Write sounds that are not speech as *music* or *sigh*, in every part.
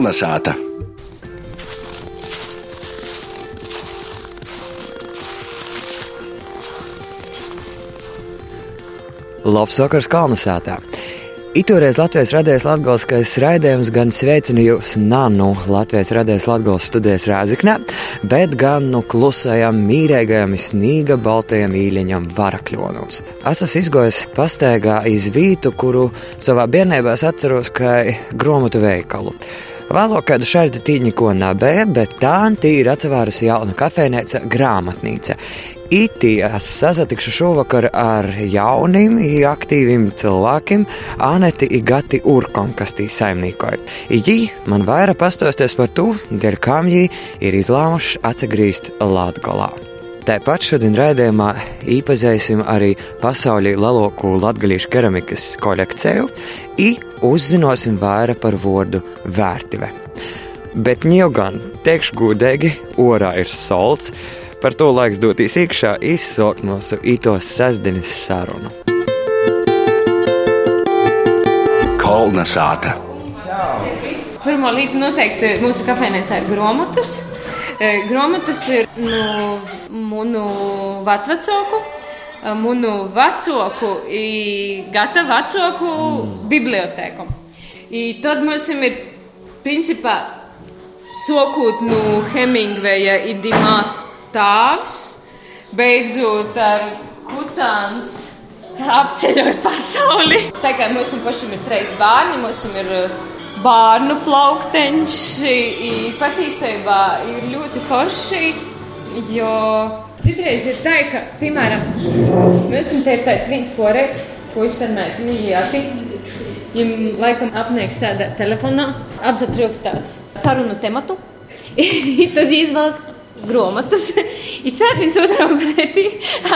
Kolnesāta! Labs vakars Kalnasātā! Itūreiz Latvijas radijas latgaliskais raidījums gan sveicina jūs nanu Latvijas radijas latgals studijas Rāziknē, bet gan nu klusajam, mīrēgajam, snīga baltajam īļaņam varakļonos. Es esmu izgojis pasteigā iz vītu, kuru savā bērnībā atceros kā gromatu veikalu. Vēlāk kādu šādu tīņu ko nebija, bet tā ir atsevērusi jauna kafejnīca, grāmatnīca. Itīs sazatikšu šovakar ar jauniem, aktīviem cilvēkiem, Aneti Igati Urkom, kas tī saimnīkoja. Viņi man vairāk pastāstīs par to, dēļ kam viņi ir izlēmuši atgriezt Latgolā. Tāpat šodien raidījumā iepazīsim arī pasaulī lielāko latviešu keramikas kolekciju, un uzzināsim vairāk par vārdu vērtību. Bet jau gan, teikšu gudīgi, orā ir solts, par to laiks doties iekšā, izsaukt mūsu ītos sestdienas sarunu. Kolna sāta! Pirmā lieta noteikti mūsu kafejnīcā ir grāmatas. Grāmatas ir no manu vecāku, manu vecāku, gata vecāku bibliotēku. I tad mums ir principā sokūt no Hemingveja idimā tāvs, beidzot ar kucāns apceļoju pasauli. Tā kā mums pašam ir trīs bērni, mums ir bērnu plaukteņš, patiesībā ir ļoti forši, jo citreiz ir tā, ka, piemēram, mums te ir tāds viens poreks, ko vienmēr mīļāti. Viņam laikam apniek sēdēt telefonā, apzatrūkstās sarunu tematu, *laughs* tad izvelk grāmatas. *laughs* Izsēdiņš otrā pretī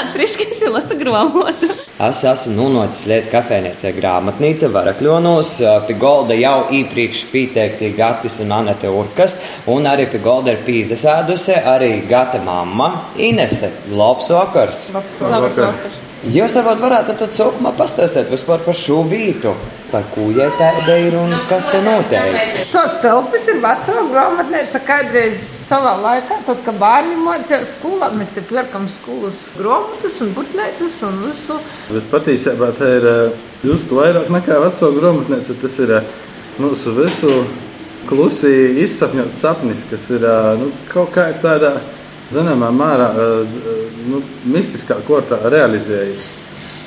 atfriškas ir lasa grāmatu. Es esmu nonācis līdz kafejnīcai grāmatnīca Varakļonos. Pie golda jau iepriekš pieteikti Gatis un Anete Urkas, un arī pie golda ir pīzesēduse arī Gata mamma Inese. Labs vakars! Labs vakars! Jūs varbūt varētu tad sākumā pastāstīt vispār par šo vietu, par ko jai tāda ir un kas te notiek. Tos telpas ir veco grāmatnīca, kādreiz savā laikā, tad, kad bērni mācījās skolā, mēs te pērkam skolas grāmatas un butnēcas un visu. Bet patiesībā tā ir drusku vairāk nekā veco grāmatnīca. Tas ir mūsu visu klusi izsapņots sapnis, kas ir nu, kaut kā tādā zināmā mērā nu, mistiskā kārtā realizējas.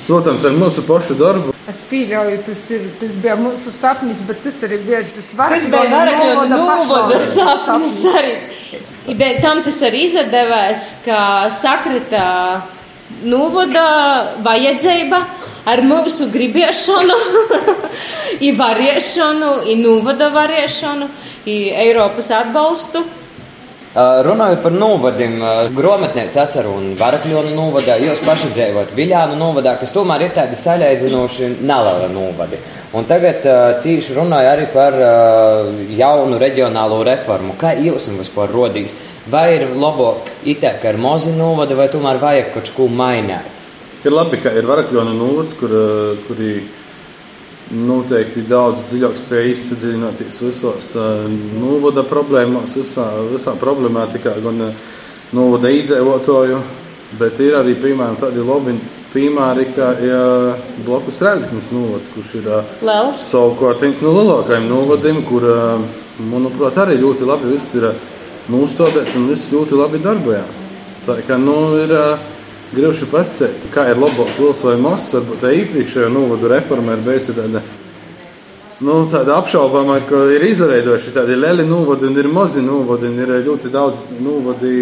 Protams, ar mūsu pašu darbu. Es pieļauju, tas, ir, tas bija mūsu sapnis, bet tas arī bija tas Tas bija varakļu novada sapnis arī. Dēļ tam tas arī izdevās, ka sakrita novada vajadzība ar mūsu gribēšanu, *laughs* i variešanu, i novada variešanu, i Eiropas atbalstu. Runājot par novadiem, Gromatnēca atceru un Varakļonu novadā, jūs paši dzīvojat Viļānu novadā, kas tomēr ir tādi saļaidzinoši neliela novadi. Un tagad cīši runāja arī par jaunu reģionālo reformu. Kā jūs vispār rodīs? Vai ir labāk itēk ar mozi novadu, vai tomēr vajag kaut ko mainīt? Ir labi, ka ir Varakļonu novads, kur, kur ir noteikti daudz dziļāk spēja izdziļināties visos novada problēmās, visā, visā problemātikā, gan novada iedzīvotāju, bet ir arī piemēram tādi labi piemēri, kā ja blakus Rēzaknis novads, kurš ir Liels. savukārt viens no lielākajiem novadiem, kur, manuprāt, arī ļoti labi viss ir nostādīts un viss ļoti labi darbojas. Tā kā, nu, ir Gribšu pasakāt, kā ir labāk Lūks vai Moss. Varbūt tā iepriekšējā novada reforma ir bijusi tāda, nu, tāda apšaubāma, ka ir izveidojuši tādi lieli novadi un ir mazi novadi. Un ir ļoti daudz novadi,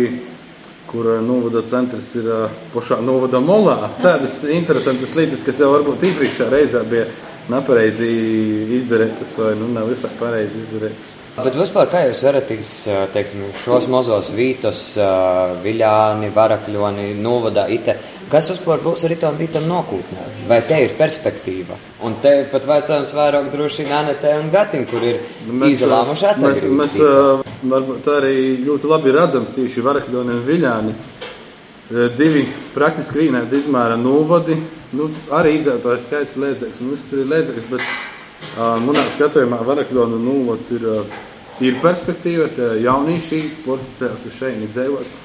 kur novada centrs ir pašā novada molā. Tādas interesantas lietas, kas jau varbūt iepriekšējā reizē bija nepareizi izdarītas vai nu, nav visai pareizi izdarītas. Bet vispār, kā jūs varat teiksim, šos mazos vītus, viļāni, varakļoni, novadā, ite, kas vispār būs ar tām vītām nākotnē? Vai te ir perspektīva? Un te pat vajadzams vairāk droši vien Anetē un Gatim, kur ir izlēmuši atcerēties. Mēs, mēs varbūt arī ļoti labi redzams tieši varakļoni un viļāni. Divi praktiski vienādi izmēra novadi, nu, arī izdzīvotāju skaits ir līdzīgs, un viss tur ir līdzīgs. Bet uh, manā skatījumā Varakļona novads ir uh, ir perspektīva, ka jaunieši porcelāns uz šeit dzīvot.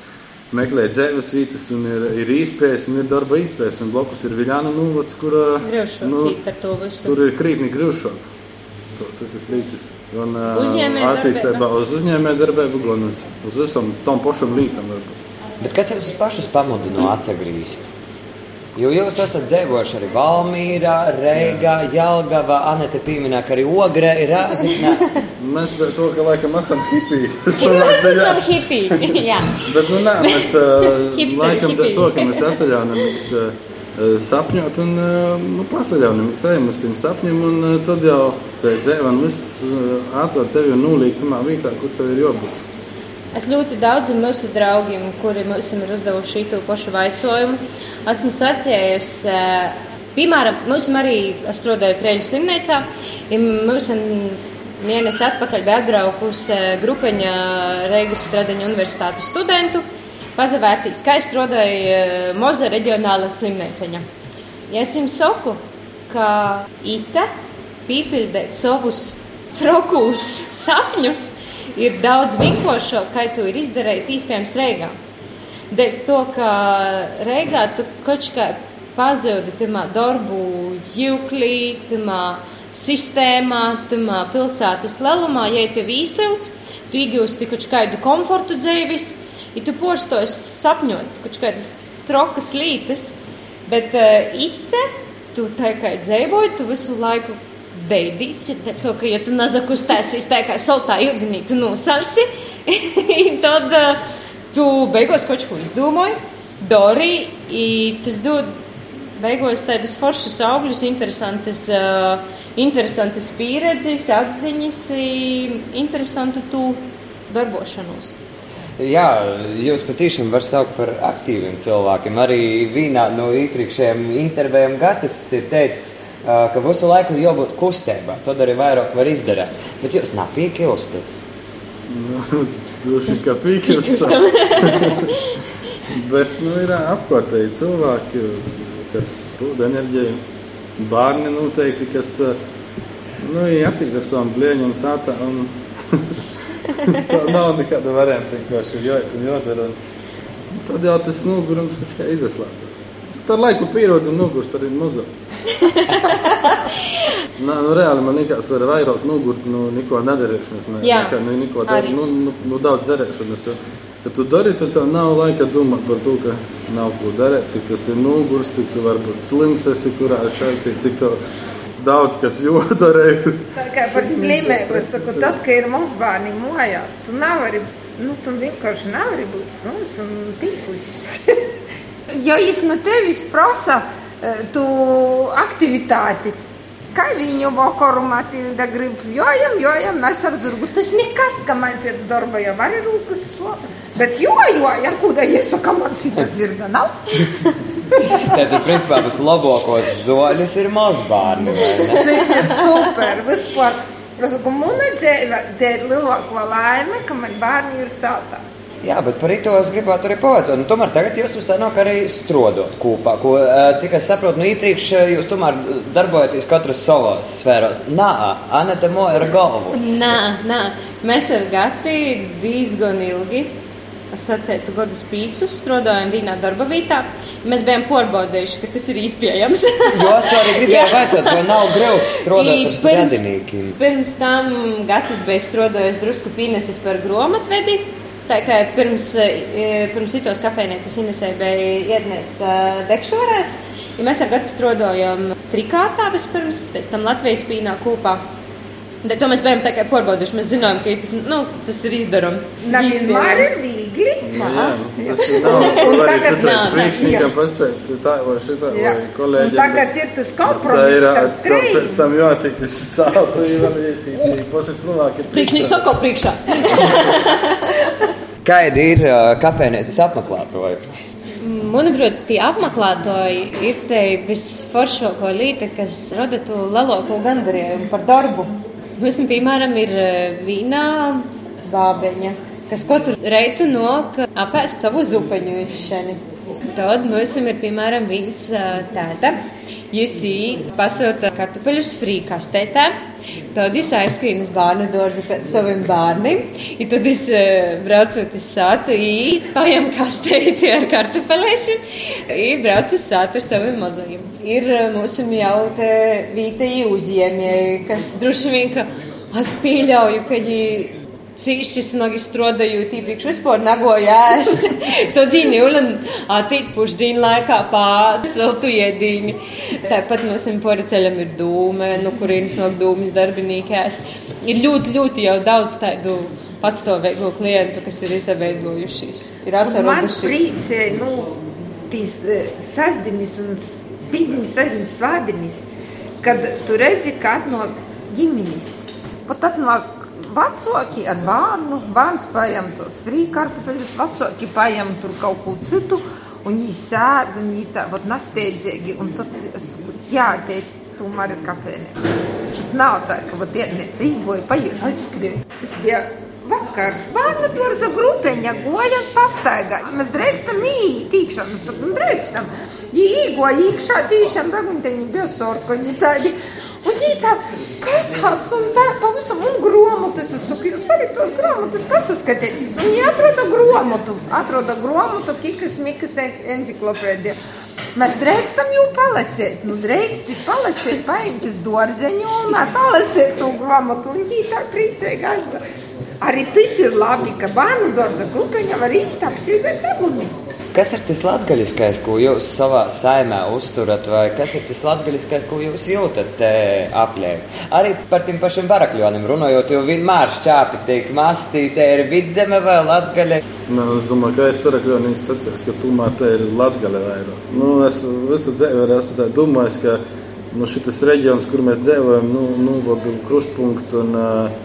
Meklē dzīves vietas, un ir, ir īspējas, un ir darba īspējas. Un blakus ir Viljāna Nūvots, kur nu, tur ir krītni grūšāk. Tas ir slītis. Un attiecībā uz uzņēmējdarbību, gan uz, uz visam tam pašam lītam. Bet kas jūs pašus pamudina atsagrīzt? Jo jūs esat dzīvojuši arī Valmīrā, Reigā, Jālgavā, Anete pieminēja, ka arī Ogrē ir Rāziknē. mēs to, ka laikam esam hipiji. *laughs* mēs esam hipiji, *laughs* jā. Bet, nu, nē, mēs *laughs* laikam to, ka mēs atceļāmies sapņot un nu, pasaļaujamies, ejam uz tiem sapņiem un tad jau pēc dzīvēm viss atrod tevi un nulīt tamā vietā, kur tev ir jābūt. Es ļoti daudziem mūsu draugiem, kuri mums ir uzdevuši šo pašu jautājumu, esmu sacījusi, eh, piemēram, mums arī strādāja Prēļu slimnīcā. Mums mēnesi atpakaļ bija atbraukusi eh, grupiņa Reigas Stradiņa universitātes studentu. Pazavērtīs, kā es strādāju eh, Moza reģionāla slimnīceņa. Ja es jums saku, ka ite pīpildēt savus trokus *laughs* sapņus, ir daudz vienkāršāk, kā to ir izdarīt īstenībā Reigā. Dēļ to, ka Reigā tu kaut kā pazudi tamā darbu jūklī, tamā sistēmā, tamā pilsētas lelumā, ja tev īsauc, tu iegūsti kaut kādu komfortu dzīves, ja tu postos sapņot kaut kādas trokas lītas, bet uh, ite, tu tā kā dzīvoji, tu visu laiku beidīs, to, ka, ja tu nazakustēsies tā kā soltā ilgnī, tu nosalsi, *laughs* tad uh, tu beigās kaut ko izdomāji, dari, tas dod beigās tādus foršus augļus, interesantas, uh, interesantas pieredzes, atziņas, interesantu tu darbošanos. Jā, jūs patiešām varat saukt par aktīviem cilvēkiem. Arī vienā no iepriekšējām intervijām Gatis ir teicis, ka visu laiku ir jābūt kustībā. Tad arī vairāk var izdarīt. Bet jūs nav piekļūstat. *laughs* Droši kā piekļūstat. *laughs* Bet nu, ir apkārtēji cilvēki, kas dod enerģiju. Bērni noteikti, kas nu, attīk ar savām blēņiem sātā. Un... *laughs* tā nav nekāda varianta, vienkārši jāiet un jādara. Un tad jau tas nogurums kaut kā izslēdzas. Tad laiku pierod un nogurst arī mazāk. *laughs* Nā, nu, reāli man liekas, ka ar vairāk nogurt no nu, neko nedarīšanas. Ne, Jā, nekā, nu, neko dar, nu, nu, nu, daudz darīšanas. Jo, kad tu dari, tad tev nav laika domāt par to, ka nav ko darīt, cik tas ir nogurs, cik tu vari būt slims, esi kurā šeit, cik tev daudz kas jādara. Tā kā par slimību es saku, tad, kad ir mazbērni mājā, tu nevari, nu, tu vienkārši nevari būt slims un pīkušs. *laughs* jo es no tevis prasa tu aktivitāti. Kā viņu vakaru Matilda grib, jojam, jojam, mēs ar zurgu. Tas nekas, ka man pēc darba jau arī rūkas slāpē. Bet jojojam, kuda iesaka man cita zirga nav. Tad, principā, vislabākos zoļus ir mazbārni. Tas ir super, vispār. Es saku, man dzīve, te ir lielākā laime, ka man bērni ir sātā. Jā, bet par to es gribētu arī pavaicāt. Nu, tomēr tagad jūs senāk arī strādājat kopā. Ko, cik es saprotu, nu iepriekš jūs tomēr darbojaties katrs savā sfērā. Nā, Anete Moja ar galvu. Nā, nā, mēs ar Gati diezgan ilgi. Es sacītu, gadu spīdus, strādājām vienā darba vietā. Mēs bijām pārbaudījuši, ka tas ir iespējams. jo es arī gribēju *laughs* jautāt, vai nav grūti strādāt ar stradiniekiem. Pirms tam Gatis bija strādājis drusku pīnesis par grāmatvedi. Tā kā pirms, e, pirms citos kafejnīcas Inesē bija iednēts dekšorēs, ja mēs ar Gati strādājam trikātā vispirms, pēc tam Latvijas pīnā kūpā. Bet to mēs bijām tikai pārbaudījuši. Mēs zinām, ka tas, nu, tas ir izdarāms. Vienmēr ir viegli. Nu, jā, tas ir nav. *laughs* Tagad nav. Priekšniekam pasēt, tā vai šitā, vai kolēģiem. Tagad ir tas kompromiss. Tā ir, tā, pēc tam jātiek uz sātu, vēl ietīt, posi cilvēki. Priekšnieks atkal priekšā. *laughs* Kāda ir kafejnīcas apmeklētāji? Manuprāt, tie apmeklētāji ir te visforšākā lieta, kas rada to lielāko gandarījumu par darbu. Mums, piemēram, ir vīna bābeņa, kas katru reitu nok apēst savu zupeņu izšķeni. Tad mums ir piemēram viens tēta. Jūs pasūtāt kartupeļus frīkastētā, tad jūs aizskrīnat uz bērnu dārzu pēc saviem bērniem, un tad jūs braucat uz sātu, paņem kastēti ar kartupeļiem, un braucat uz sātu ar saviem mazajiem. Ir mūsu jau te vietēji uzņēmēji, kas droši vien, ka es pieļauju, ka viņi cīši smagi strādājot, īpaši vispār nagoja *laughs* ēst. to dzīvi un atīt pušdīnu laikā pār siltu iedīņu. Tāpat mums pāri ceļam ir dūme, no kurienes nāk dūmis darbinīgi ēst. Ir ļoti, ļoti jau daudz tādu patstāvīgu klientu, kas ir izveidojušies. Ir atcerušies. Nu, tīs sasdinis un pīknis, sasdinis, svādinis, kad tu redzi, kā no ģimenes. Pat atnāk vecāki ar bērnu, bērns paņem tos frīkartupeļus, vecāki paņem tur kaut ko citu, un viņi sēd, un viņi tā, vat, nasteidzīgi, tad es, te tomēr ir kafēnēca. Tas nav tā, ka, vat, iedniec īgoja, paiet, aizskrien. Tas bija vakar. Bērnu dārza grupeņa goja un pastaigā. Mēs drēkstam īt īkšā, mēs drēkstam. Ja īgoja īkšā, tīšām, dagunteņi bija sorkoņi tādi. Un viņi tā skatās, un tā pavisam un grāmatas. Es saku, jūs varat tos grāmatas pasaskatīties. Un viņi atroda grāmatu, atroda grāmatu, kikas, mikas enciklopēdija. Mēs drīkstam jau palasīt, nu drīksti palasīt, paņemt uz dārzeņu un palasīt to grāmatu. Un viņi tā priecīgi aizgāja. Arī tas ir labi, ka bērnu dārza grupiņa var iet apsīdēt degunu. Kas ir tas latgaļiskais, ko jūs savā saimē uzturat, vai kas ir tas latgaļiskais, ko jūs jūtat aplē? Arī par tiem pašiem varakļiem runājot, jo vienmēr šķāpi tiek masti, te ir vidzeme vai latgaļa. Nu, es domāju, ka es varakļonīs sacījos, ka tomēr te ir latgaļa vairāk. Nu, es visu dzīvi esmu domājis, ka nu, šis reģions, kur mēs dzīvojam, nu, nu, krustpunkts un uh,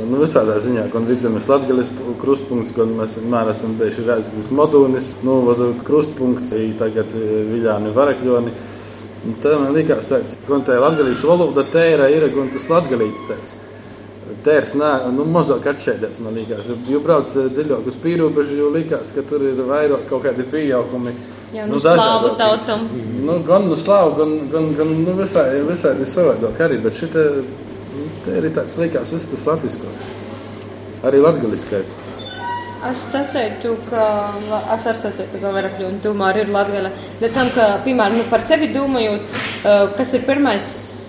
Nu, visādā ziņā, gan vidzemes latgales krustpunkts, gan mēs vienmēr esam bijuši Rēzgales modūnis, nu, krustpunkts, tagad e, Viļāni Varakļoni. Tā man likās tāds, gan tā latgalīšu valoda tēra ir, gan tas latgalīts tāds. Tērs, nē, nu, mazāk atšķēdēts, man liekas. Jo brauc e, dziļāk uz pīrobežu, jo likās, ka tur ir vairāk kaut kādi piejaukumi. Jā, nu, nu slāvu tautam. Nu, gan nu slāvu, gan, gan, gan nu, visai, visai savādāk arī, bet šitā Te ir tāds likās, viss tas latviskais. Arī latgaliskais. Es sacītu, ka es arī sacītu, ka Varakļūna tomēr ir latgale. Bet tam, ka, piemēram, nu, par sevi domājot, kas ir pirmais,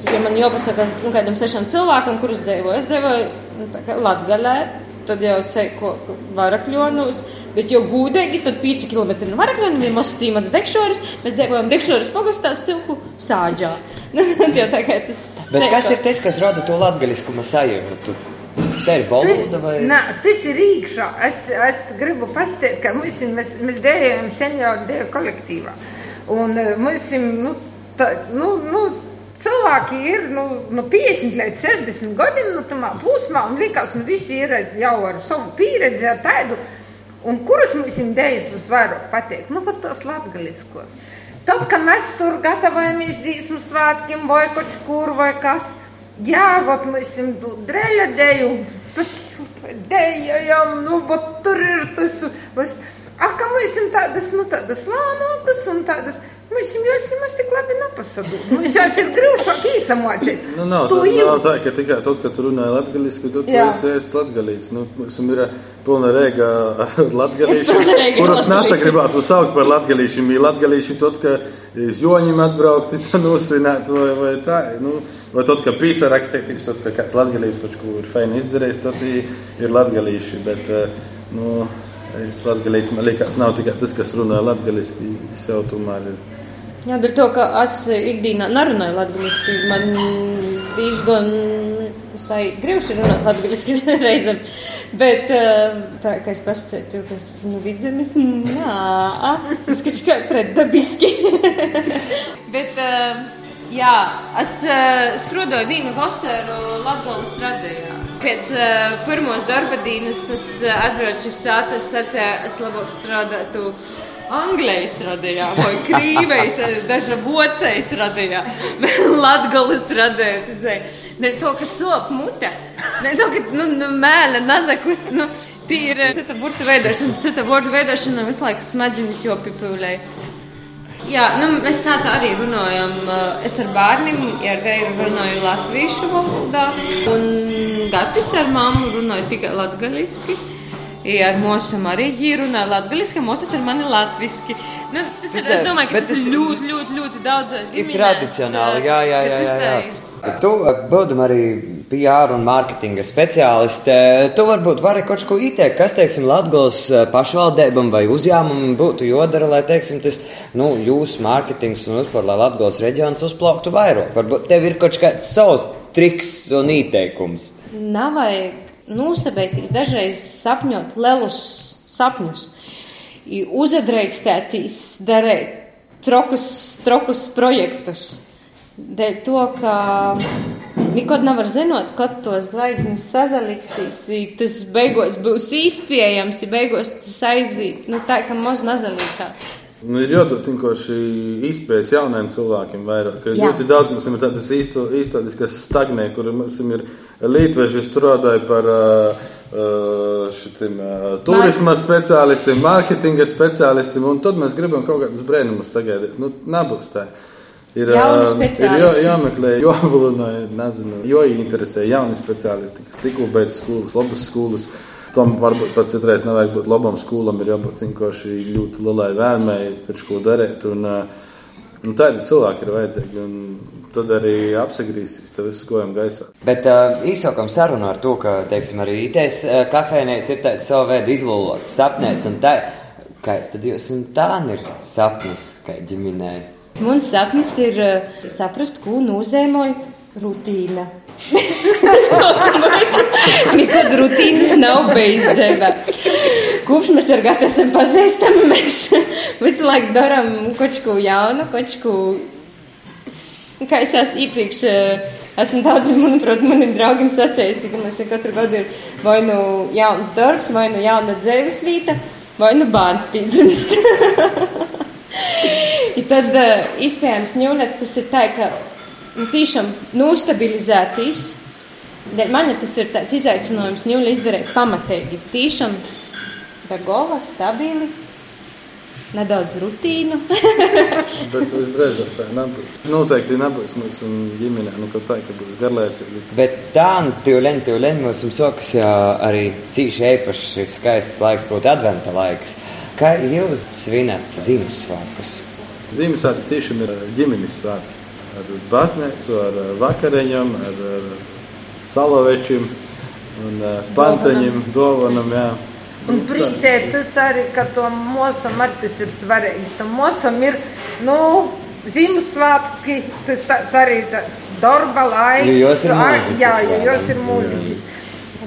ja man jāpasaka, nu, kādam sešam cilvēkam, kurus dzīvoju, es dzīvoju nu, latgalē, tad jau seko varakļonos, bet jau gūdīgi, tad 5 km no varakļoniem ir mazs cīmats dekšoris, mēs dzīvojam dekšoris pogastā stilku sāģā. *laughs* jau tā kā tas. Bet seko. kas ir tas, kas rada to latgaļiskumu sajūtu? Tā ir balda vai? Nē, tas ir īkšā. Es, es gribu pastāstīt, ka mums, mēs, mēs dējām senioru dēļu kolektīvā. Un mums, nu, tā, nu, nu, cilvēki ir nu, no 50 līdz 60 gadiem, nu, tā plūsmā, un likās, nu, visi ir jau ar savu pieredzi, ar tādu, un kurus mums ir dēļas visvairāk pateikt? Nu, tos latgaliskos. Tad, kad mēs tur gatavojamies dzīsmu svētkiem, vai kaut kur vai kas, jā, vat mēs jums dreļa deju, *laughs* tas dejojam, nu, bet tur ir tas, mēs, ah, ka mēs jums tādas, nu, tādas lānākas un tādas, Mēs jau nemaz tik labi nepasakām. Mums jau ir grūtāk īsamācīt. Nu, nav, tā, nav tā, ka tikai tad, kad tu runāji latgaliski, tad tu esi ēsts latgalīts. Nu, mums ir pilna rēga ar latgalīšiem, kurus nesagribētu saukt par latgalīšiem. Ir latgalīši tad, ka iz joņiem atbraukti, tad nosvināt vai, vai tā. Nu, vai tad, ka pīsa rakstītīs, tad, ka kāds latgalīts kaut ko ir feini izdarījis, tad ir latgalīši. Bet, nu, Es latgalīts, man liekas, nav tikai tas, kas runā latgaliski, sev tomēr ir. Jā, dēļ to, ka es ikdienā nerunāju latviešu, man diezgan grūti runāt latviešu *laughs* reizēm. Bet tā kā es pastāstīju, ka es nu, vidzemes, nā, tas kaut kā pretdabiski. *laughs* Bet, jā, es strādāju vienu vasaru Latvijas radījā. Pēc uh, pirmos darba dienas es atbraucu šis sātas, sacīju, es labāk strādātu Anglijas radījā, vai *laughs* Krīvejas, daža vocējas radījā, *laughs* Latgolas radījā. Ne to, kas top mute, ne to, ka, nu, nu mēle nazakus, nu, tīra cita burta veidošana, cita vārdu veidošana visu laiku smadzenes jopipūlē. Jā, nu, mēs tā arī runājam. Es ar bērniem, ja ar Gairu runāju latviešu valodā, un Gatis ar mammu runāju tikai latgaliski. Ja ar mūsu arī runā latviešu, mūsu ar mani latviešu. Nu, tas ir, es domāju, ka tas, tas ir ļoti, ļoti, ļoti daudz. Ir tradicionāli, jā, jā, jā. jā, jā. Tu, būdam arī PR un mārketinga speciāliste, tu varbūt vari kaut ko ieteikt, kas, teiksim, Latgals pašvaldībam vai uzņēmumam būtu jodara, lai, teiksim, tas, nu, jūsu mārketings un uzpār, lai Latgals reģions uzplauktu vairāk. Varbūt tev ir kaut kāds savs triks un ieteikums. Nav vajag nosabēties, dažreiz sapņot lielus sapņus, uzadreikstētīs, darīt trokus, trokus projektus. Dēļ to, ka nekad nevar zināt, kad to zvaigznes sazaliksīs, tas beigās būs īspējams, ja beigās tas aiziet, nu tā, ka maz nazalītās. Nu, ir jādod vienkārši izpējas jauniem cilvēkiem vairāk. Jā. Ļoti daudz mums ir tādas īstenības, kas stagnē, kur mums ir līdveži strādāja par šitiem turisma speciālistiem, mārketinga speciālistiem, un tad mēs gribam kaut kādus brēnumus sagaidīt. Nu, nebūs tā. Ir, ir jā, jāmeklē, jāvalunā, nezinu, jo interesē jauni speciālisti, kas tikko beidz skolas, labas skolas. Tam varbūt pat citreiz nevajag būt labam skolam, ir jābūt vienkārši ļoti lielai vēlmei, kaut ko darīt. Un, un tādi cilvēki ir vajadzīgi. Un tad arī apsagrīsīs tev visu skojam gaisā. Bet uh, īsākam sarunu ar to, ka, teiksim, arī itēs uh, kafejnīca ir tāds savu veidu izlūlots, sapnēts un tā. Kāds tad jūs un tā ir sapnis, kā ģimenei? Mans sapnis ir uh, saprast, ko nozīmē rutīna. *laughs* Nekad rutīnas nav bijis dzīvē. Kopš mēs ar Gatu esam pazīstami, mēs visu laiku darām kaut ko jaunu, kaut ko, kā es esmu iepriekš. Esmu daudziem, manuprāt, maniem draugiem sacījusi, ka mums katru gadu ir vai nu jauns darbs, vai nu jauna dzīves vieta, vai nu bērns pīdzimst. *laughs* *laughs* ja tad, iespējams, ņūlet, tas ir tā, ka nu, tiešām nostabilizētīs. Dēļ man tas ir tāds izaicinājums, ņūli izdarīt pamatīgi, tiešām gala, stabili, nedaudz rutīnu. *laughs* Bet visdrīzāk tā nebūs. Noteikti nebūs mūsu ģimenē, nu, tā, ka būs garlaicīgi. Bet tā, tīvleņ, tīvleņ, mums sākas arī cīši īpaši skaists laiks, proti adventa laiks. Kā jūs svinat Ziemassvētkus? Ziemassvētki tiešām ir ģimenes svētki ar baznīcu, ar vakariņām, ar, ar salavečiem un panteņiem, dovanam. Jā. Un priecēt tas arī, ka to mosam arī tas ir svarīgi. Tam mosam ir, nu, Ziemassvētki, tas tāds arī tāds darba laiks. Jo jūs ir mūziķis. Jā, jo jūs ir mūziķis.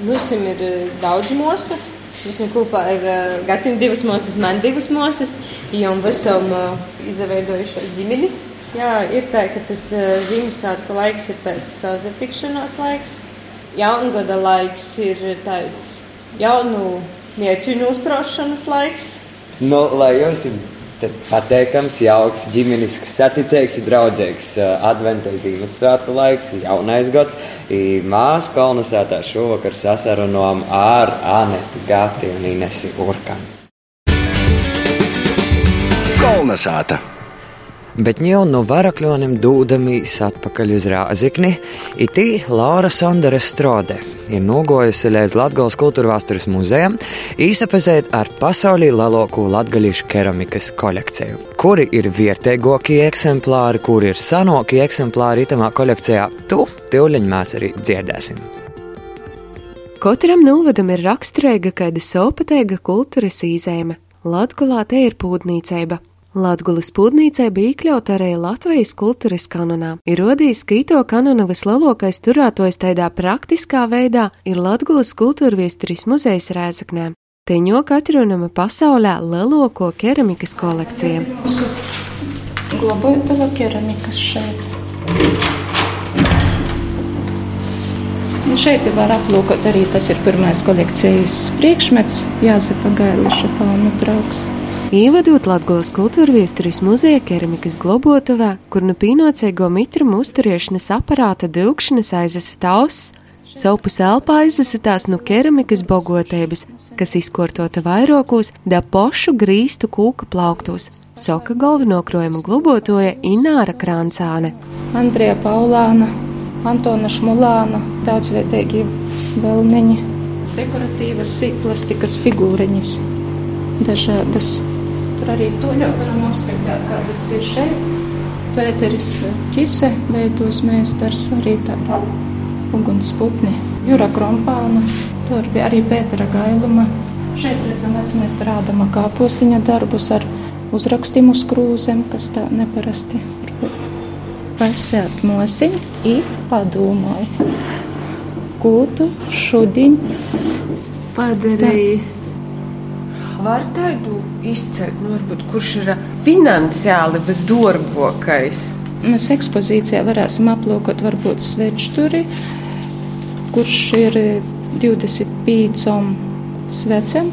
Mums ir daudz mūsu. Visam kopā ir uh, gatavs divas mūzes, man divas mūzes, jau esam uh, izveidojušās ģimenes. Jā, ir tā, ka tas uh, Ziemassvētku laiks ir tāds sazatikšanās laiks. Jaungada laiks ir tāds jaunu mieķu uzprošanas laiks. Nu, lai jums ir pateikams, jauks, ģimenisks, saticīgs, draudzīgs uh, adventa Ziemassvētku laiks, jaunais gads. Māsa kolonizētā šovakar sasarunām ar Aneti Gati un Inesi Urkanu. Kolonizēta! Bet jau no varakļiem dūdamīs atpakaļ uz Rāzikni, itī Laura Sondere Strode ir nogojusi līdz Latvijas kultūra vēstures muzejam, īsapazēt ar pasaulī lielāko latgaļiešu keramikas kolekciju. Kuri ir vietējokie eksemplāri, kuri ir sanokie eksemplāri itamā kolekcijā, tu tīvliņ mēs arī dzirdēsim. Katram novadam ir raksturīga kāda sopatēga kultūras īzēme. Latgulā te ir pūdnīceiba, Latgulas pūdnīcai bija iekļauta arī Latvijas kultūras kanonā. Ir rodījis, ka ito kanona vislielākais turētojs tādā praktiskā veidā ir Latgulas kultūra viesturis muzejs Rēzaknē. Teņo katrunama pasaulē lielāko keramikas kolekciju. Glabāju tava keramikas šeit. Un šeit var aplūkot arī tas ir pirmais kolekcijas priekšmets Jāzepa Gailiša palmu draugs. Ievadot Latvijas kultūra viesturis muzeja keramikas globotavā, kur nu pīnocēgo mitrumu uzturēšanas aparāta dilgšanas aizas tauss, Savu puselpā izsitās no keramikas bogotības, kas izkortota vairokos, da pošu grīstu kūka plauktos. Soka galvenokrojumu glubotoja Ināra Krancāne. Andrija Paulāna, Antona Šmulāna, daudzvietīgi vēlniņi, dekoratīvas sīkplastikas figūriņas, dažādas. Tur arī to jau varam apskatīt, kādas ir šeit. Pēteris Čise, veidos mēstars, arī tādā ugunsputni. Jura Krompāna, tur bija arī Pētera Gailuma. Šeit redzam, mēs rādām kāpostiņa darbus ar uzrakstiem uz krūzēm, kas tā neparasti. Pasēt mosiņu i padomāju, ko tu šodien padarīji. Var tādu izcelt, nu, varbūt, kurš ir finansiāli visdarbākais. Mēs ekspozīcijā varēsim aplūkot varbūt svečturi, kurš ir 25 svecem,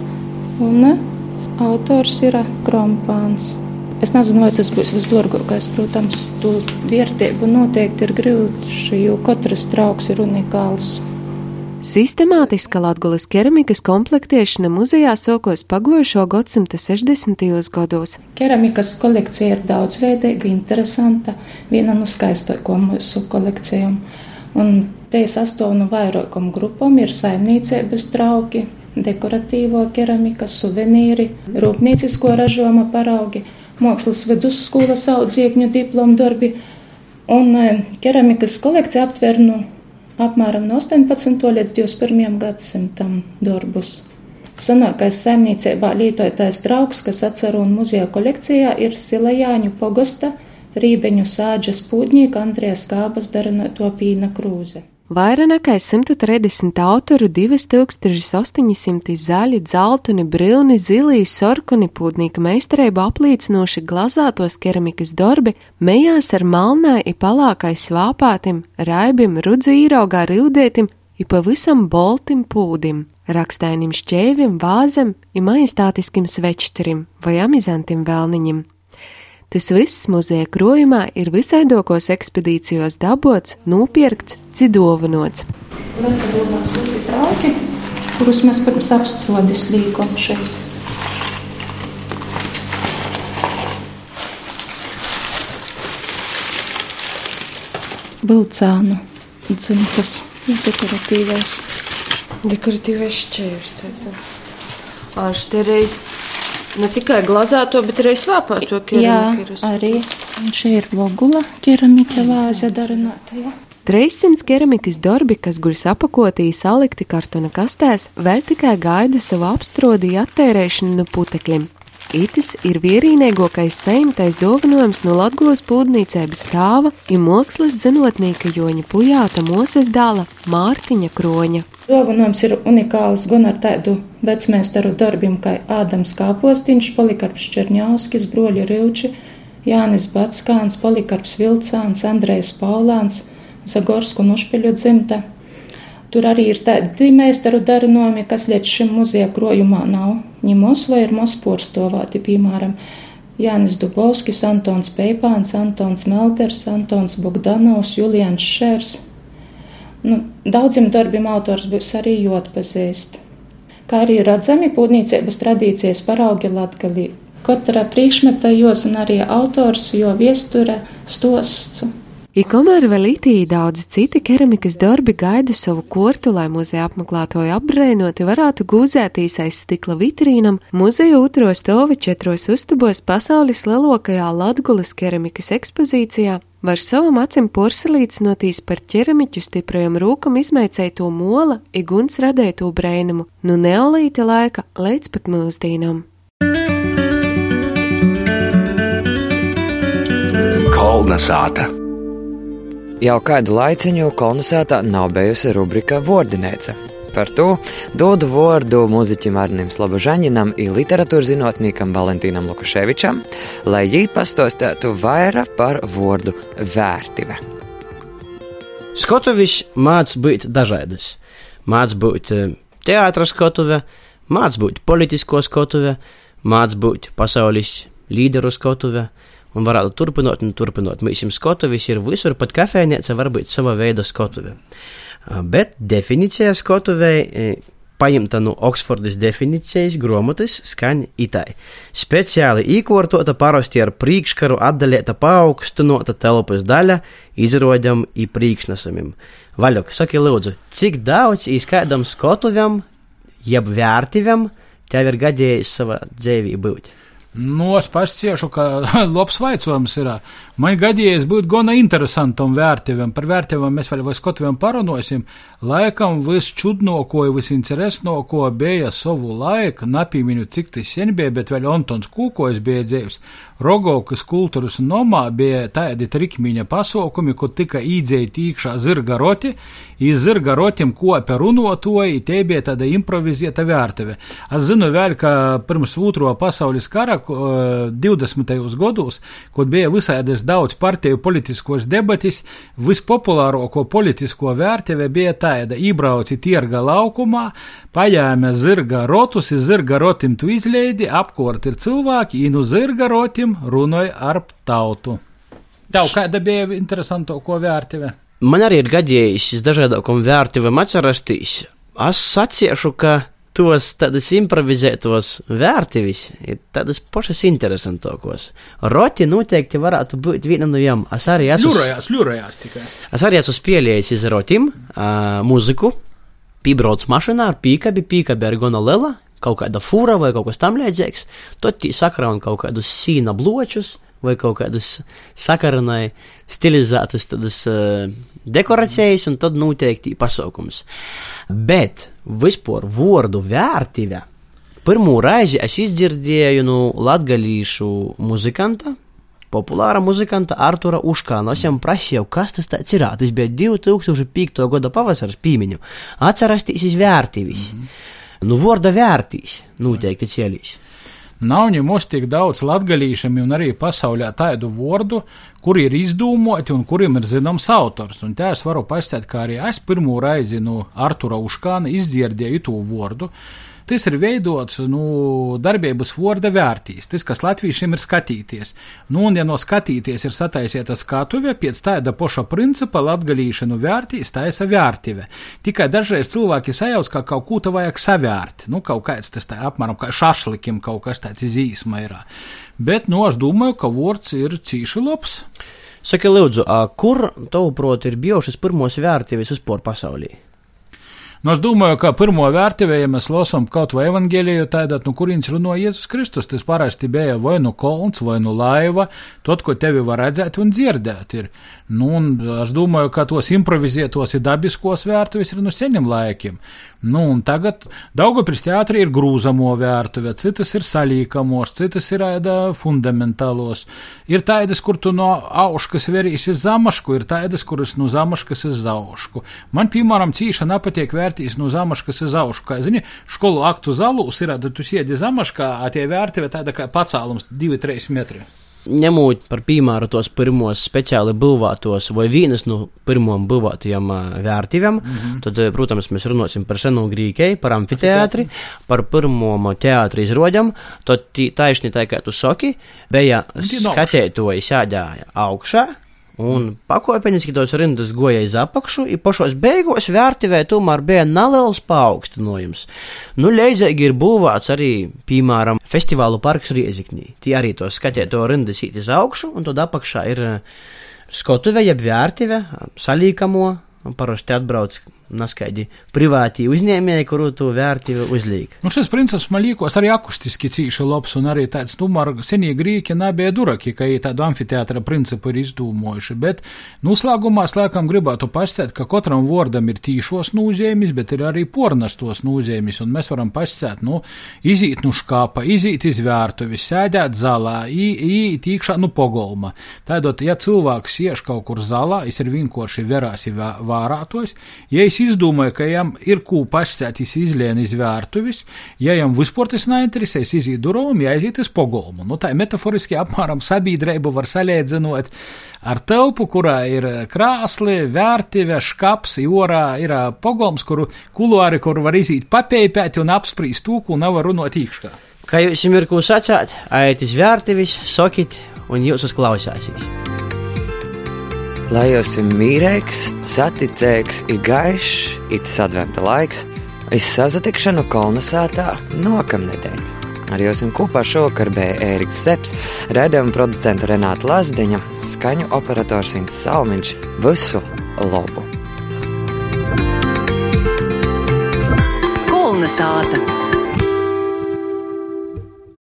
un autors ir Krompāns. Es nezinu, vai tas būs visdārgākais. Protams, to vērtību noteikti ir grūti, jo katrs trauks ir unikāls. Sistemātiska Latvijas keramikas komplektēšana muzejā sākos pagājušo gadsimta 60. gados. Keramikas kolekcija ir daudzveidīga, interesanta, viena no skaistākajām mūsu kolekcijām. Un te sastāv no vairākām grupām ir saimniecības draugi, dekoratīvo keramika, suvenīri, rūpnīcisko ražojuma paraugi mākslas vidusskolas audziekņu diplomu darbi, un e, keramikas kolekcija aptver no nu, apmēram no 18. līdz 21. gadsimtam darbus. Senākais saimniecībā lietotais draugs, kas atcer un muzeja kolekcijā, ir Silajāņu pogosta Rībeņu sāģes pūdņīka Andrijas Kābas darinoto pīna krūze. Vairāk nekā 130 autoru, 2800 zaļi, dzeltuni, brilni, zilī, sarkani pūdnīka meistarība apliecinoši glazātos keramikas darbi mejās ar melnai i palākai svāpātim, raibim, rudzu īraugā rildētim i pavisam boltim pūdim, rakstainim šķēvim, vāzem i majestātiskim svečturim vai amizantim vēlniņim. Tas viss muzeja krojumā ir visaidokos ekspedīcijos dabots, nopirkts, cidovanots. Vecadūmās visi trauki, kurus mēs pirms apstrādis līkam šeit. Vilcānu dzimtas dekoratīvais. Dekoratīvais šķērs. Āršterēji Ne tikai glazēto, bet arī svāpēto keramiku. Jā, arī. Šī ir vogula keramika vāze darināta. Jā. 300 keramikas darbi, kas guļ apakotī, salikti kartona kastēs, vēl tikai gaida savu apstrodi attērēšanu no putekļiem. Itis ir vienīgākais saimtais dāvinājums no Latvijas pūdnīcības stāva ir mākslas zinotnieka Joņa Pujāta Moses dāla Mārtiņa Kroņa. Dāvinājums ir unikāls gan ar tādu vecmēstaru darbiem kā Ādams Kāpostiņš, Polikarps Čerņauskis, Broļi Rivči, Jānis Batskāns, Polikarps Vilcāns, Andrejs Paulāns, Zagorsku un Ušpeļu dzimta. Tur arī ir tādi meistaru darinājumi, kas līdz šim muzeja krojumā nav. Ņemos vai ir mosporstovāti, piemēram, Jānis Dubovskis, Antons Peipāns, Antons Melters, Antons Bogdanovs, Julians Šērs, Nu, daudziem darbiem autors būs arī jāatpazīst. Kā arī redzami pūtniecības tradīcijas paraugi latgalī. Katra priekšmeta josina arī autors, jo viesture stosts. I kamēr vēl itī daudzi citi keramikas darbi gaida savu kortu, lai muzeja apmeklētoju apbrēnoti varētu gūzētīs aiz stikla vitrīnam, muzeja otro stāvi četros uztabos pasaules lielākajā Latgulas keramikas ekspozīcijā var savam acim porcelīcinotīs par ķeramiķu stiprajam rūkam izmeicēto mola, iguns radēto brēnumu, nu neolīta laika līdz pat mūsdīnam. Kolnesāta Jau kādu laiciņu kolonizētā nav bijusi rubrika Vordinēca. Par to dodu vārdu mūziķim Arnim Slobožaņinam un literatūras zinātniekam Valentīnam Lukaševičam, lai viņi pastāstītu vairāk par vārdu vērtība. Skatuvis māc būt dažādas. Māc būt eh, teātras skatuve, māc būt politisko skatuve, māc būt pasaules līderu skatuve, un varētu turpināt un turpināt. Mēs jums skatuvis ir visur, pat kafejnīca var būt sava veida skatuve. Bet definīcija skotuvei paņemta no Oksfordas definīcijas grāmatas, skan itai. Speciāli īkortota parasti ar priekškaru atdalīta paaugstinota telpas daļa, izrodam i priekšnesumim. Vaļok, saki lūdzu, cik daudz īskaidam skotuvam, jeb vērtīvam, tev ir gadījis savā dzīvī būt? Nu, es pats ciešu, ka *laughs* labs vaicojums ir. Man gadījies būt gana interesantam vērtībam. Par vērtībām mēs vēl vai skotviem parunāsim. Laikam visčudnoko, visinteresnoko bija savu laiku, napīminu, cik tas sen bija, bet vēl Antons Kūkojas bija dzīves. Rogovkas kultūras nomā bija tādi trikmiņa pasaukumi, kur tika īdzēti iekšā zirga roti, iz zirga rotim kopā runotoji, te bija tāda improvizēta vērtība. Es zinu vēl, ka pirms otro pasaules kara 20. gados, kad bija visādas daudz partiju politiskos debatis, vispopulārāko politisko vērtība bija tāda: ībrauci tirga laukumā, paņēma zirga rotus, zirga rotim tu izleidi, apkort ir cilvēki, inu zirga rotim runāja ar tautu. Tev kāda bija interesantāko vērtība? Man arī ir gadījis dažādākam vērtībam atcerasties. Es saciešu, ka tos tādas improvizētos vērtības ir tādas pašas interesantākos. Roti noteikti varētu būt viena no jām. Es arī esmu. Ļurajās, ļurajās tikai. Es arī esmu spēlējis iz rotim uh, muziku, pībrauc mašīnā ar pīkabi, pīkabi ar gona lela, kaut kāda fūra vai kaut kas tam līdzīgs. Tad tī sakraun kaut kādus sīna bločus vai kaut kādas sakaranai stilizētas tādas uh, dekorācijas, un tad noteikti pasaukums. Bet vispār vārdu vērtība. Pirmo reizi es izdzirdēju no latgalīšu muzikanta, populāra muzikanta Artura Uškāna. Es viņam prasīju, kas tas ir. Tas bija 2005. gada pavasaris pīmiņu. Atcerasties iz vērtības. Mm -hmm. Nu, vārda vērtīs noteikti cielīs. Nav ņemos tik daudz latgalīšiem un arī pasaulē tādu vārdu, kuri ir izdomāti un kuriem ir zināms autors. Un te es varu pastāstīt, kā arī es pirmo reizi no Artura Uškāna izdzirdēju to vārdu. Tas ir veidots nu, darbības vorda vērtīs, tas, kas latviešiem ir skatīties. Nu, un, ja no skatīties ir sataisīta skatuve, pēc tāda poša principa latgalīšanu vērtīs taisa vērtīve. Tikai dažreiz cilvēki sajauc, ka kaut ko te vajag savērt. Nu, kaut kāds tas tā apmēram kā šašlikim kaut kas tāds izīsma ir. Bet, nu, es domāju, ka vords ir cīši labs. Saki, lūdzu, kur, tavuprāt, ir bijušas pirmos vērtības vispār pasaulī? Nu, es domāju, ka pirmo vērtību, ja mēs lasām kaut vai evanģēliju, tādā, nu, kurienes runā Jēzus Kristus, tas parasti bija vai nu kolons, vai nu laiva, tot, ko tevi var redzēt un dzirdēt. Ir. Nu, un es domāju, ka tos improvizētos ir dabiskos vērtuves ir no seniem laikiem. Nu, un tagad Daugopils teātrī ir grūzamo vērtuve, citas ir salīkamos, citas ir ēda fundamentālos. Ir tādas, kur tu no auškas verīsi zamašku, ir tādas, kuras no zamaškas ir zaušku. Man, piemēram, cīša nepatiek vērtīs no zamaškas uz augšu. Kā zini, skolu aktu zalūs ir, tu siedi zamaškā, a tie vērtība tāda kā pacēlums 2-3 metri. Ņemot par piemēru tos pirmos speciāli būvētos vai vienas no pirmām būvētajām vērtībām, mm -hmm. tad, protams, mēs runāsim par senu Grīķei, par amfiteātri, par pirmo teātri izrodam, tad taisni tā kā tu saki, bija skatētoji sēdēja augšā, Un pakāpeniski tos rindas goja iz apakšu, un pašos beigās vērtīvē tomēr bija neliels paaugstinājums. Nu, leidzīgi ir būvēts arī, piemēram, festivālu parks Rieziknī. Tie arī to skatē, to rindas īt iz augšu, un tad apakšā ir skotuve, jeb vērtīve, salīkamo, un parasti atbrauc naskaidri privāti uzņēmēji, kuru tu vērtību uzliek. Nu, šis princips man liekas arī akustiski cīši labs un arī tāds, nu, mar senie grīki nebija duraki, ka viņi tādu amfiteātra principu ir izdūmojuši, bet noslēgumā es laikam gribētu pascēt, ka katram vārdam ir tīšos nozīmes, bet ir arī pornastos nozīmes, un mēs varam pascēt, nu, izīt nu škāpa, izīt iz vērtuvi, sēdēt zālā, īt iekšā nu pogolma. Tādot, ja cilvēks ieš kaut kur zālā, es ir vienkārši verāsi vārātos, ja es izdomāju, ka jām ir ko pašsētīs izlien iz vērtuvis, ja jām vispār tas neinteresēs, iziet durvīm, jāiziet uz pogolmu. Nu, tā metaforiski apmēram sabiedrību var salīdzinot ar telpu, kurā ir krāsli, vērtīve, škaps, jorā ir pogolms, kuru kuluāri, kur var iziet papēpēt un apspriest to, ko nevar runāt īkšķā. Kā jūs ir ko sacāt, aiziet iz vērtīvis, sakit, un jūs uzklausāsīs. Lai jūs esat mīlīgs, saticīgs, ir gaišs, it adventa laiks, izsazatikšanu kolonizētā nākamnedēļ. Ar jums kopā šovakar bija Ēriks Zepsi, raidījuma producents Renāta Lazdiņa, skaņu operators Ints Salmiņš. Visu labu! Kolnesāta!